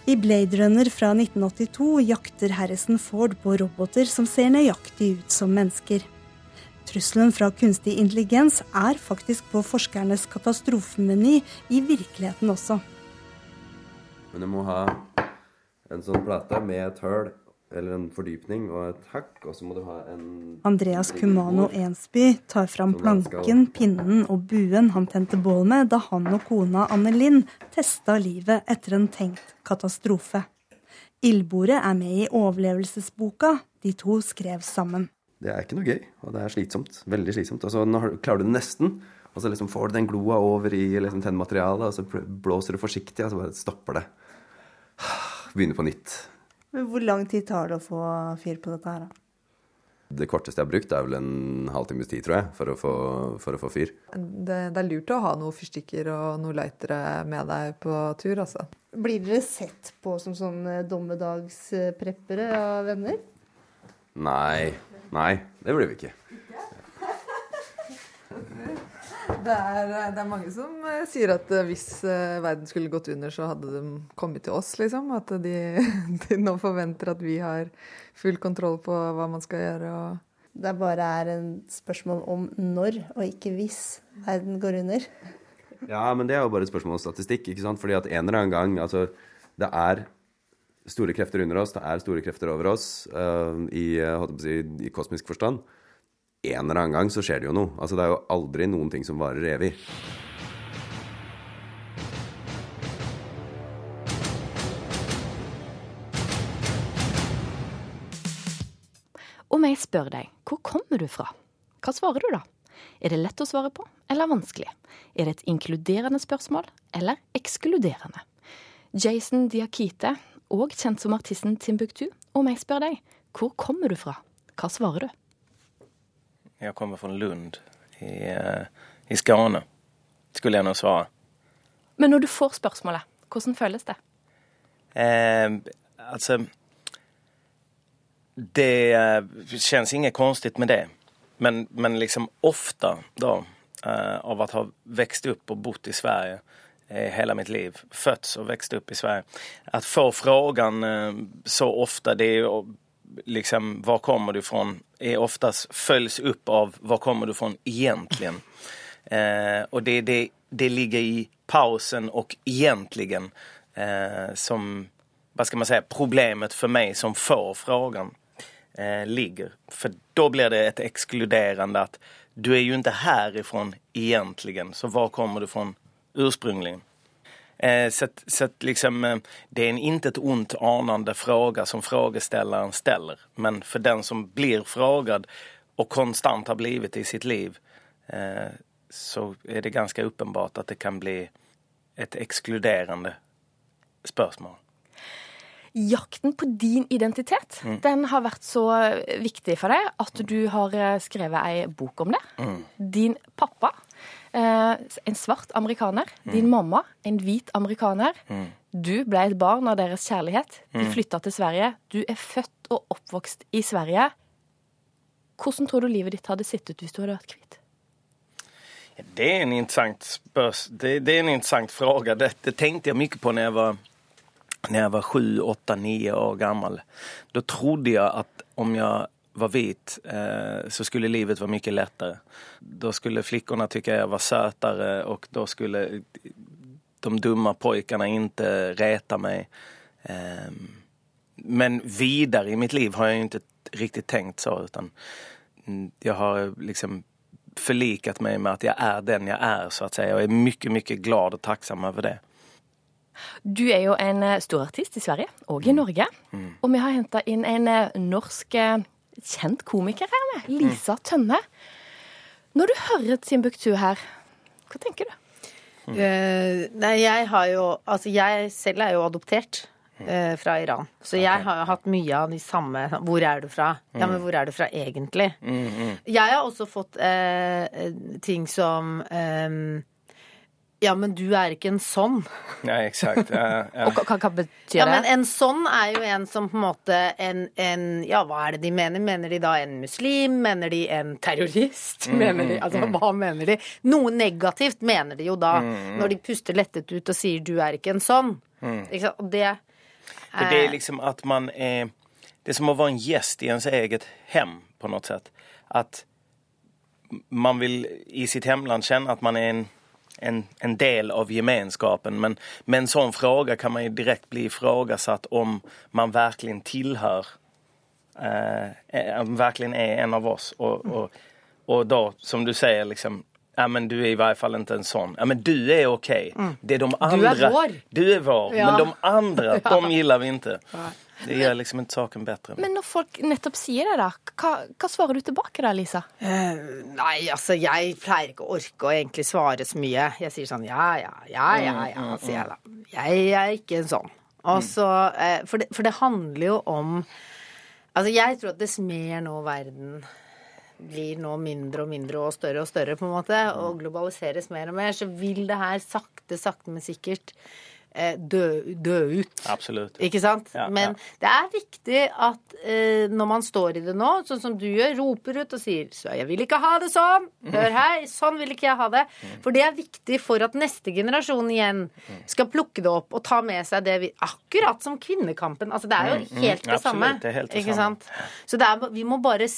I Blade Runner fra 1982 jakter Harrison Ford på roboter som ser nøyaktig ut som mennesker. Trusselen fra kunstig intelligens er faktisk på forskernes katastrofemeny i virkeligheten også. Men du må ha en sånn plate med et høl eller en fordypning og et hakk, og så må du ha en Andreas Kumano Ensby tar fram planken, pinnen og buen han tente bål med da han og kona Anne Linn testa livet etter en tenkt katastrofe. Ildbordet er med i overlevelsesboka de to skrev sammen. Det er ikke noe gøy, og det er slitsomt. Veldig slitsomt. Altså, nå klarer du det nesten, og så liksom får du den gloa over i liksom, tennmaterialet, og så blåser du forsiktig, og så bare stopper det. Begynner på nytt. Men Hvor lang tid tar det å få fyr på dette her, da? Det korteste jeg har brukt, er vel en halvtimes tid, tror jeg, for å få, for å få fyr. Det, det, er lurt å ha noen fyrstikker og noen lightere med deg på tur, altså. Blir dere sett på som sånne dommedagspreppere av venner? Nei. Nei, det blir vi ikke. Det er, det er, mange som eh, sier at eh, hvis eh, verden skulle gått under, så hadde de kommet til oss, liksom. At de, de nå forventer at vi har full kontroll på hva man skal gjøre. Og det bare er en spørsmål om når, og ikke hvis verden går under. Ja, men det er jo bare et spørsmål om statistikk. ikke sant? Fordi at en eller annen gang Altså, det er store krefter under oss, det er store krefter over oss uh, i, si, i kosmisk forstand en eller annen gang så skjer det jo noe. Altså, det er jo aldri noen ting som varer evig. Om jeg spør deg hvor kommer du fra, hva svarer du da? Er det lett å svare på, eller vanskelig? Er det et inkluderende spørsmål, eller ekskluderende? Jason Diakite, òg kjent som artisten Timbuktu, om jeg spør deg hvor kommer du fra, hva svarer du? Jeg kommer fra Lund i, eh, i Skåne, skulle jeg nå svare. Men når du får spørsmålet, hvordan føles det? Eh, altså Det kjennes inget konstigt med det. Men, men liksom ofte, da, eh, av å ha vokst opp og bodd i Sverige eh, hele mitt liv, født og vokst opp i Sverige, å få spørsmålet så ofte det er liksom, var kommer du fra, är oftast följs upp av var kommer du fra egentligen. Eh, och det, det, det ligger i pausen och egentligen eh, som vad ska man säga, problemet för mig som får frågan eh, ligger. För då blir det ett exkluderande att du är ju inte härifrån egentligen, så var kommer du fra ursprungligen? Så att, så att liksom, eh, det är en inte ett ont anande fråga som frågeställaren ställer. Men för den som blir frågad och konstant har blivit i sitt liv eh, så är det ganska uppenbart att det kan bli et ekskluderende spørsmål. Jakten på din identitet Mm. den har vært så viktig for deg at du har eh, skrevet ei bok om det. Mm. Din pappa, en svart amerikaner. Din mamma, en hvit amerikaner. Mm. Du ble et barn av deres kjærlighet. De Mm. flytta til Sverige. Du er født og oppvokst i Sverige. Hvordan tror du livet ditt hadde sett ut hvis du hadde vært hvit? Det er en interessant spørs... det, det er en interessant spørsmål. Det, det tenkte jeg mye på når jeg var när jag var sju, åtta, nio år gammel. Da trodde jeg at om jag var vit eh, så skulle livet vara mycket lättare. Då skulle flickorna tycka jag var sötare och då skulle de dumma pojkarna inte reta mig. Eh, men vidare i mitt liv har jag inte riktigt tänkt så utan jeg jag har liksom förlikat mig med att jag är den jag är så att säga. Jag är mycket, mycket glad och tacksam över det. Du er jo en eh, stor artist i Sverige, og i Norge. Og vi har henta inn en eh, norsk kjent komiker her med, Lisa Tønne. Når du hører Timbuktu her, hva tenker du? Uh, nei, jeg har jo Altså, jeg selv er jo adoptert uh, fra Iran. Så jeg har jo hatt mye av de samme Hvor er du fra? Ja, men hvor er du fra egentlig? Jeg har også fått eh, ting som ehm, Ja, men du er ikke en sånn. Ja, eksakt. Ja, ja. Og hva, hva betyr Ja, men en sånn er jo en som på en måte en, en Ja, hva er det de mener? Mener de da en muslim? Mener de en terrorist? Mm, Mener de mm, Altså, mm. hva mener de? Noe negativt mener de jo da, Mm, når de puster lettet ut og sier 'du er ikke en sånn'. Ikke sant? Og det For det er liksom at man er Det er som å være en gjest i ens eget hem på noe sett. At man vil i sitt hemland kjenne at man er en, en, en del av gemenskapen. Men med en sånn fråga kan man ju direkt bli ifrågasatt om man verkligen tillhör, eh, eh, verkligen är en av oss. Og, og, og da, som du sier, liksom, ja men du er i hvert fall ikke en sånn. Ja men du er okej. Mm. Det er de Du er vår. Du er vår. Ja. Men de andre, Ja. de gillar vi inte. Det gjør liksom ikke saken bedre. Men når folk nettopp sier det, da, hva, hva svarer du tilbake da, Lisa? Uh, Nei, altså, jeg pleier ikke å orke å egentlig svare så mye. Jeg sier sånn ja, ja, ja, ja, Mm, ja, sier jeg da. Jeg er ikke en sånn. Og så, eh, for, det, for det handler jo om Altså, jeg tror at dess mer nå verden blir nå mindre og mindre og større og større, på en måte, og globaliseres mer og mer, så vil det her sakte, sakte, men sikkert dø, dø ut. Absolutt. Ikke sant? Ja, Men det er viktig at eh, når man står i det nå, sånn som du gjør, roper ut og sier så 'jeg vil ikke ha det sånn', hør her, sånn vil ikke jeg ha det. For det er viktig for at neste generasjon igjen skal plukke det opp og ta med seg det vi Akkurat som kvinnekampen. Altså det er jo Mm, mm, helt det absolutt, samme. det er helt det ikke samme. sant? Så er, vi må bare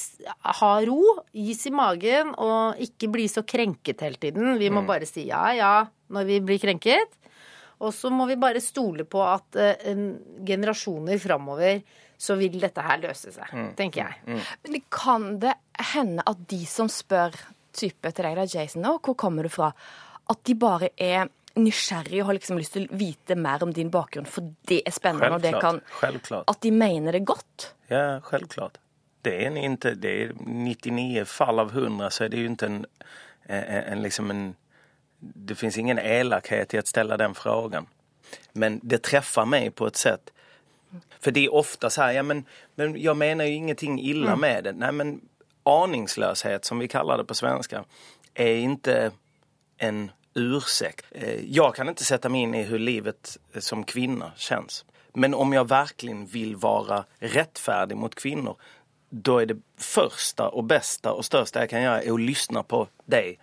ha ro, is i magen, og ikke bli så krenket hele tiden. Vi må Mm. bare si ja, ja når vi blir krenket. Og så må vi bare stole på at eh, generasjoner framover så vil dette her løse seg, Mm. tenker jeg. Men kan det hende at de som spør type til deg, da, Jason, og hvor kommer du fra, at de bare er nysgjerrig og har liksom lyst til å vite mer om din bakgrunn, for det er spennende, og det kan Självklart. At de mener det godt. Ja, selvklart. Det er, en, inte, det er 99 fall av 100 så er det jo ikke en, en, en, liksom en... Det finns ingen elakhet i att ställa den frågan. Men det träffar mig på ett sätt. För det är ofta så här, ja men, men jag menar ju ingenting illa Mm. med det. Nej men aningslöshet som vi kallar det på svenska är inte en ursäkt. Jeg Jag kan inte sätta mig in i hur livet eh, som kvinna känns. Men om jag verkligen vill vara rättfärdig mot kvinnor då är det första och bästa och största jag kan göra är att lyssna på dig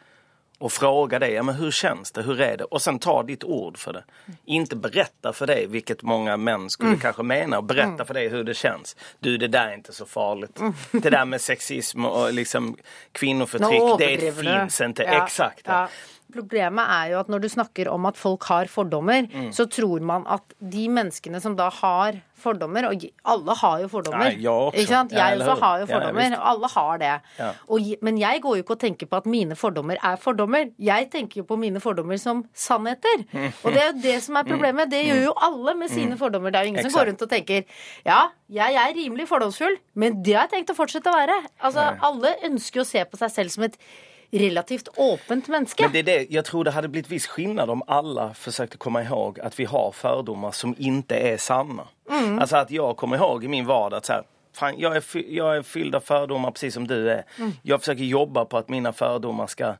och fråga dig, ja men hur känns det, hur är det? Och sen ta ditt ord för det. Inte berätta för dig, vilket många män skulle Mm. kanske mena, berätta Mm. för dig hur det känns. Du, det där är inte så farligt. Mm. Det där med sexism och liksom kvinnoförtryck, Nå det finns inte. Ja, Exakt. ja. Problemet er jo at når du snakker om at folk har fordommer, Mm. så tror man at de menneskene som da har fordommer Og alle har jo fordommer. Nei, jeg også. Ikke sant? Jeg også har jo fordommer. alle har det. Ja. Og, men jeg går jo ikke og tenker på at mine fordommer er fordommer. Jeg tenker jo på mine fordommer som sannheter. Og det er jo det som er problemet. Det gjør jo alle med sine Mm. fordommer. Det er jo ingen som går rundt og tenker ja, jeg er rimelig fordomsfull, men det har jeg tenkt å fortsette å være. Altså, alle ønsker å se på seg selv som et relativt åpent menneske. Men det är det, jag tror det hade blivit viss skillnad om alla försökte komma ihåg att vi har fördomar som inte är sanna. Mm. Alltså att jag kommer ihåg i min vardag att så här, fan, jag, är, jag är fylld av fördomar precis som du är. Mm. Jag försöker jobba på att mina fördomar ska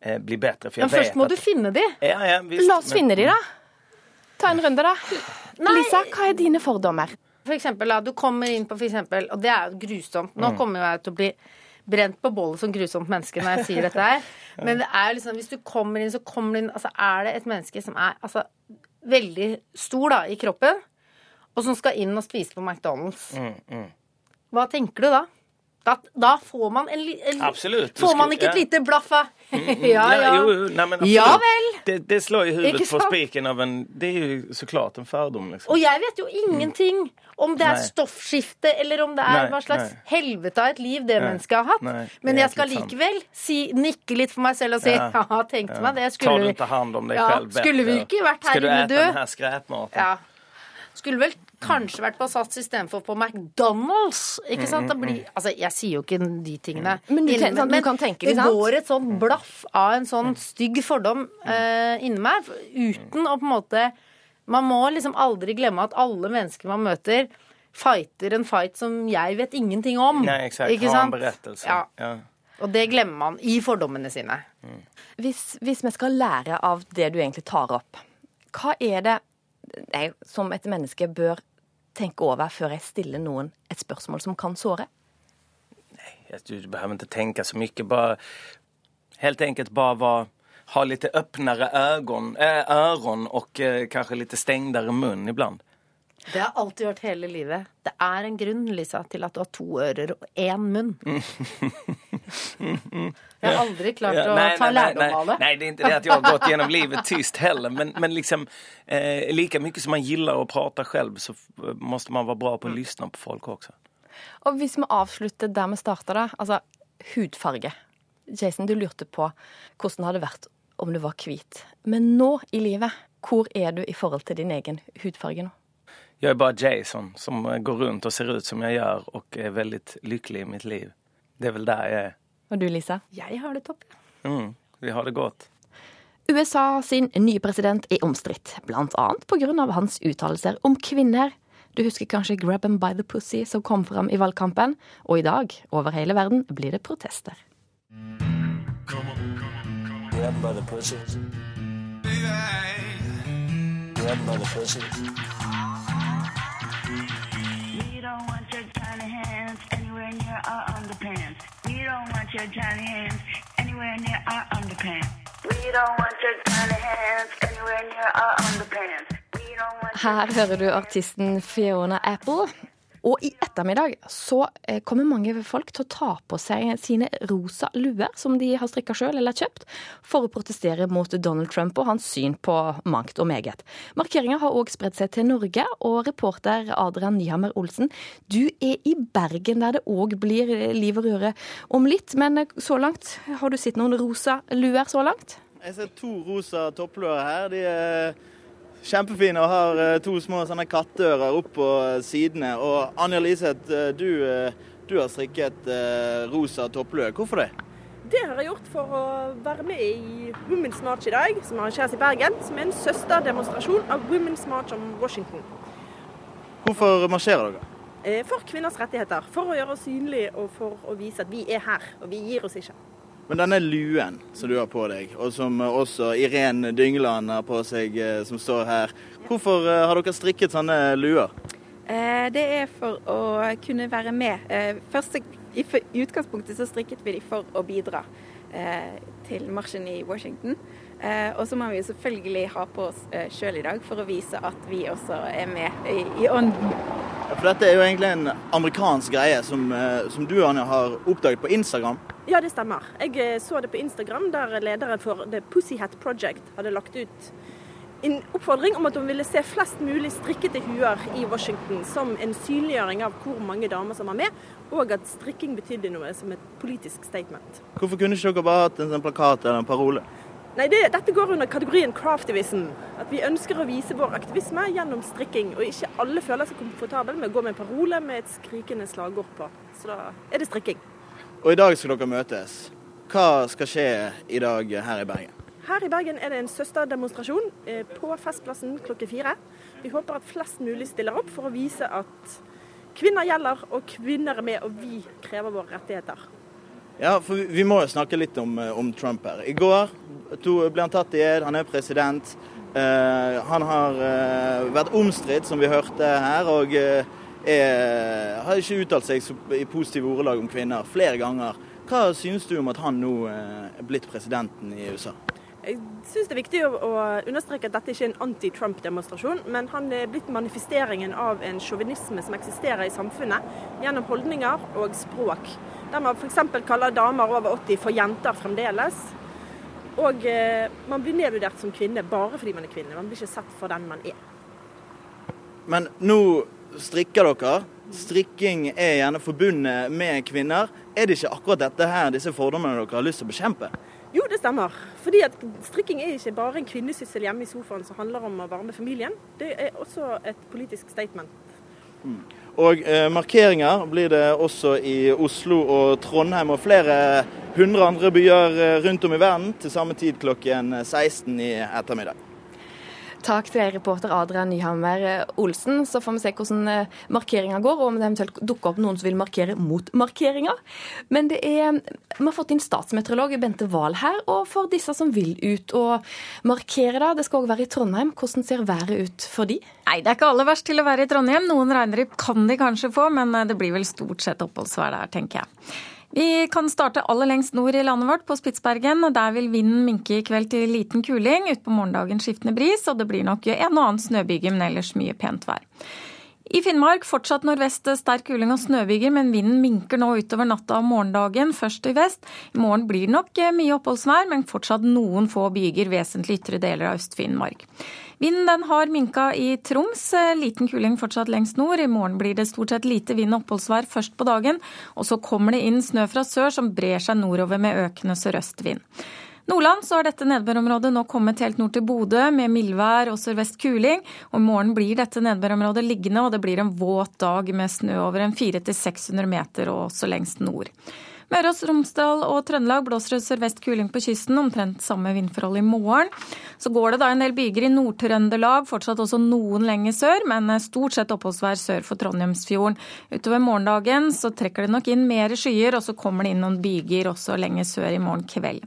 eh, bli bättre. För jag Men vet først må att, du finne de. Ja, ja, visst, La oss men- finne de, da. Ta en runde, da. Lisa, hva er dine fordommer? For eksempel, da, du kommer inn på for eksempel, og det er jo grusomt. Nå Mm. kommer jeg til å bli brent på bålet som grusomt menneske når jeg sier dette her. Men det er jo liksom, hvis du kommer inn, så kommer du inn Altså er det et menneske som er altså, veldig stor da, i kroppen, og som skal inn og spise på McDonald's. Mm, mm. Hva tenker du da? Da, da får man en, en Absolutt. Får man ikke et lite blaff av Ja, ja. Jo, jo, Nei. Ja vel. Det, det slår i huvudet på spiken av en... Det er jo så klart en ferdom, Liksom. Og jeg vet jo ingenting om det er Nei. stoffskifte, eller om det er Nei, hva slags nei. helvete av et liv det mennesket har hatt. Men jeg skal likevel si, nikke litt for meg selv og si Ja. ja, tenkte Ja. meg det. Tar Skulle du vi, hand om deg Ja, selv? skulle vi ikke vært her inne du inne du død? denne här? Ja. Skulle vel kanskje vært på Sats istedenfor på McDonald's. Ikke sant? Det blir, altså, jeg sier jo ikke de tingene. Men du tenker, men, du kan tenke det sant? det, går et sånn blaff av en sånn stygg fordom uh, inni meg, uten å på en måte Man må liksom aldri glemme at alle mennesker man møter, fighter en fight som jeg vet ingenting om. Nei, exakt. Ikke Ha en berettelse. Ja. Ja. Og det glemmer man i fordommene sine. Hvis, hvis vi skal lære av det du egentlig tar opp, hva er det jeg som et menneske bør tenke over før jeg stiller noen et spørsmål som kan såre? Nei, Du behøver ikke tenke så mye. Bare helt enkelt bare vara, ha litt åpnere ører og öron och eh, kanskje litt stängdare munn ibland. Det har jeg alltid gjort hele livet. Det er en grunn, Lisa, til at du har to ører og én munn. Jeg har aldri klart Ja, å nej, ta lærdom av det. Nei, det är inte det att jag har gått gjennom livet tyst heller. Men, men liksom, eh, like mye som man gillar å prate selv, så må måste man være bra på å lyssna på folk også. Og hvis vi avslutter der vi starta, da. Altså hudfarge. Jason, du lurte på hvordan det hadde vært om du var hvit. Men nå i livet, hvor er du i forhold til din egen hudfarge nå? Jeg er bare Jason som går rundt og ser ut som jeg gjør, og er veldig lykkelig i mitt liv. Det er vel der jeg är. Og du, Lisa? Jeg har det topp. Mm, vi har det godt. USA sin nye president er omstridt, grunn av hans uttalelser om kvinner. Du husker kanskje 'Grab them by the pussy' som kom fram i valgkampen, og i dag, over hele verden, blir det protester. Grab him by the pussy. Grab by the pussy. We don't anywhere near our underpants. We don't want your tiny hands anywhere near our underpants. We don't want your tiny hands anywhere near our underpants. Her hører du artisten Fiona Apple. Og i ettermiddag så eh, kommer mange folk til å ta på seg sine rosa luer som de har strikka sjøl eller kjøpt, for å protestere mot Donald Trump og hans syn på mangt og meget. Markeringa har òg spredt seg til Norge, og reporter Adrian Nyhammer Olsen, du er i Bergen der det òg blir liv og røre om litt. Men eh, så langt, har du sett noen rosa luer så langt? Jeg ser to rosa toppluer her. De er kjempefine og har eh, to små sånne katteører opp på sidene. Og Anja Liseth, eh, du, eh, du har strikket eh, rosa topplue. Hvorfor det? Det har jeg gjort for å være med i Women's March i dag, som arrangeres i Bergen. Som er en søsterdemonstrasjon av Women's March om Washington. Hvorfor marsjerer dere? Eh, For kvinners rettigheter. For å gjøre oss synlige og for å vise at vi er her, og vi gir oss ikke. Men denne luen som du har på deg, og som også Irén Dyngeland har på seg, eh, som står her. Hvorfor eh, har dere strikket sånne luer? Eh, Det er for å kunne være med. Første, I utgangspunktet så strikket vi de for å bidra til marsjen i Washington. Og så må vi selvfølgelig ha på oss sjøl i dag for å vise at vi også er med i, i ånden. For dette er jo egentlig en amerikansk greie som, eh, som du Anja, har oppdaget på Instagram. Ja, det stemmer. Jeg eh, så det på Instagram, der lederen for The Pussyhat Project hadde lagt ut en oppfordring om at hun ville se flest mulig strikkete huer i Washington som en synliggjøring av hvor mange damer som var med, og at strikking betydde noe som et politisk statement. Hvorfor kunne ikke dere bare hatt en sånn plakat eller en parole? Nei, det, Dette går under kategorien craftivism. At vi ønsker å vise vår aktivisme gjennom strikking. Og ikke alle føler seg komfortable med å gå med en parole med et skrikende slagord på. Så da er det strikking. Og i dag skal dere møtes. Hva skal skje i dag her i Bergen? Her i Bergen er det en søsterdemonstrasjon eh, på Festplassen klokken fire. Vi håper at flest mulig stiller opp for å vise at kvinner gjelder, og kvinner er med, og vi krever våre rettigheter. Ja, for vi- må jo snakke litt om, eh, om Trump her. I går to, ble han tatt i ed, han er president. Uh, han har uh, vært omstridt, som vi hørte her, og uh, er, har ikke uttalt seg i positive ordelag om kvinner flere ganger. Hva synes du om at han nå er blitt presidenten i USA? Jeg synes det er viktig å understreke at dette ikke er en anti-Trump-demonstrasjon, men han er blitt manifesteringen av en sjåvinisme som eksisterer i samfunnet gjennom holdninger og språk. Der man f.eks. kaller damer over 80 for jenter fremdeles. Og eh, man blir nedvurdert som kvinne bare fordi man er kvinne. Man blir ikke sett for den man er. Men nå strikker dere. Strikking er gjerne forbundet med kvinner. Er det ikke akkurat dette her, disse fordommene dere har lyst til å bekjempe? Jo, det stemmer. Fordi at strikking er ikke bare en kvinnesyssel hjemme i sofaen som handler om å varme familien. Det er også et politisk statement. Og eh, markeringer blir det også i Oslo og Trondheim og flere hundre andre byer eh, rundt om i verden til samme tid klokken 16 i ettermiddag. Takk til deg, reporter Adrian Nyhammer Olsen. Så får vi se hvordan eh, markeringa går, og om det eventuelt dukker opp noen som vil markere mot markeringa. Men det er, vi har fått inn statsmeteorolog Bente Wahl her, og for disse som vil ut og markere, da, det skal òg være i Trondheim, hvordan ser været ut for de? Nei, det er ikke aller verst til å være i Trondheim. Noen regnrypp kan de kanskje få, men eh, det blir vel stort sett oppholdsvær der, tenker jeg. Vi kan starte aller lengst nord i landet vårt, på Spitsbergen. Der vil vinden minke i kveld til liten kuling. Utpå morgendagen skiftende bris, og det blir nok en og annen snøbyge, men ellers mye pent vær. I Finnmark fortsatt nordvest sterk kuling og snøbyger, men vinden minker nå utover natta og morgendagen, først i vest. I morgen blir det nok mye oppholdsvær, men fortsatt noen få byger, vesentlig ytre deler av Øst-Finnmark. Vinden den har minka i Troms, liten kuling fortsatt lengst nord. I morgen blir det stort sett lite vind og oppholdsvær først på dagen, og så kommer det inn snø fra sør som brer seg nordover med økende sørøstvind. Nordland så har dette nedbørområdet nå kommet helt nord til Bodø med mildvær og sørvest kuling. og I morgen blir dette nedbørområdet liggende, og det blir en våt dag med snø over en 400-600 meter og også lengst nord. Møre og Romsdal og Trøndelag blåser det sørvest kuling på kysten, omtrent samme vindforhold i morgen. Så går det da en del byger i Nord-Trøndelag, fortsatt også noen lenger sør, men stort sett oppholdsvær sør for Trondheimsfjorden. Utover morgendagen så trekker det nok inn mer skyer, og så kommer det inn noen byger også lenger sør i morgen kveld.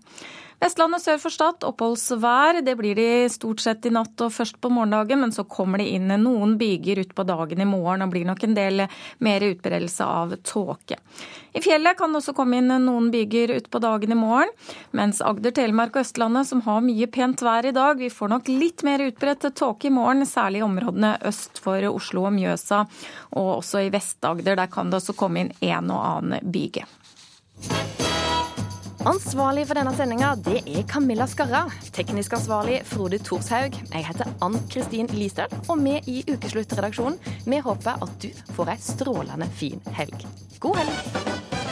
Vestlandet sør for Stad oppholdsvær. Det blir de stort sett i natt og først på morgendagen, men så kommer det inn noen byger utpå dagen i morgen og blir nok en del mer utbredelse av tåke. I fjellet kan det også komme inn noen byger utpå dagen i morgen, mens Agder, Telemark og Østlandet, som har mye pent vær i dag, vi får nok litt mer utbredt tåke i morgen, særlig i områdene øst for Oslo og Mjøsa, og også i Vest-Agder. Der kan det også komme inn en og annen byge. Ansvarlig for denne sendinga er Camilla Skarra. Teknisk ansvarlig Frode Thorshaug. Jeg heter Ann Kristin Listøl, og vi i Ukesluttredaksjonen vi håper at du får ei strålende fin helg. God helg!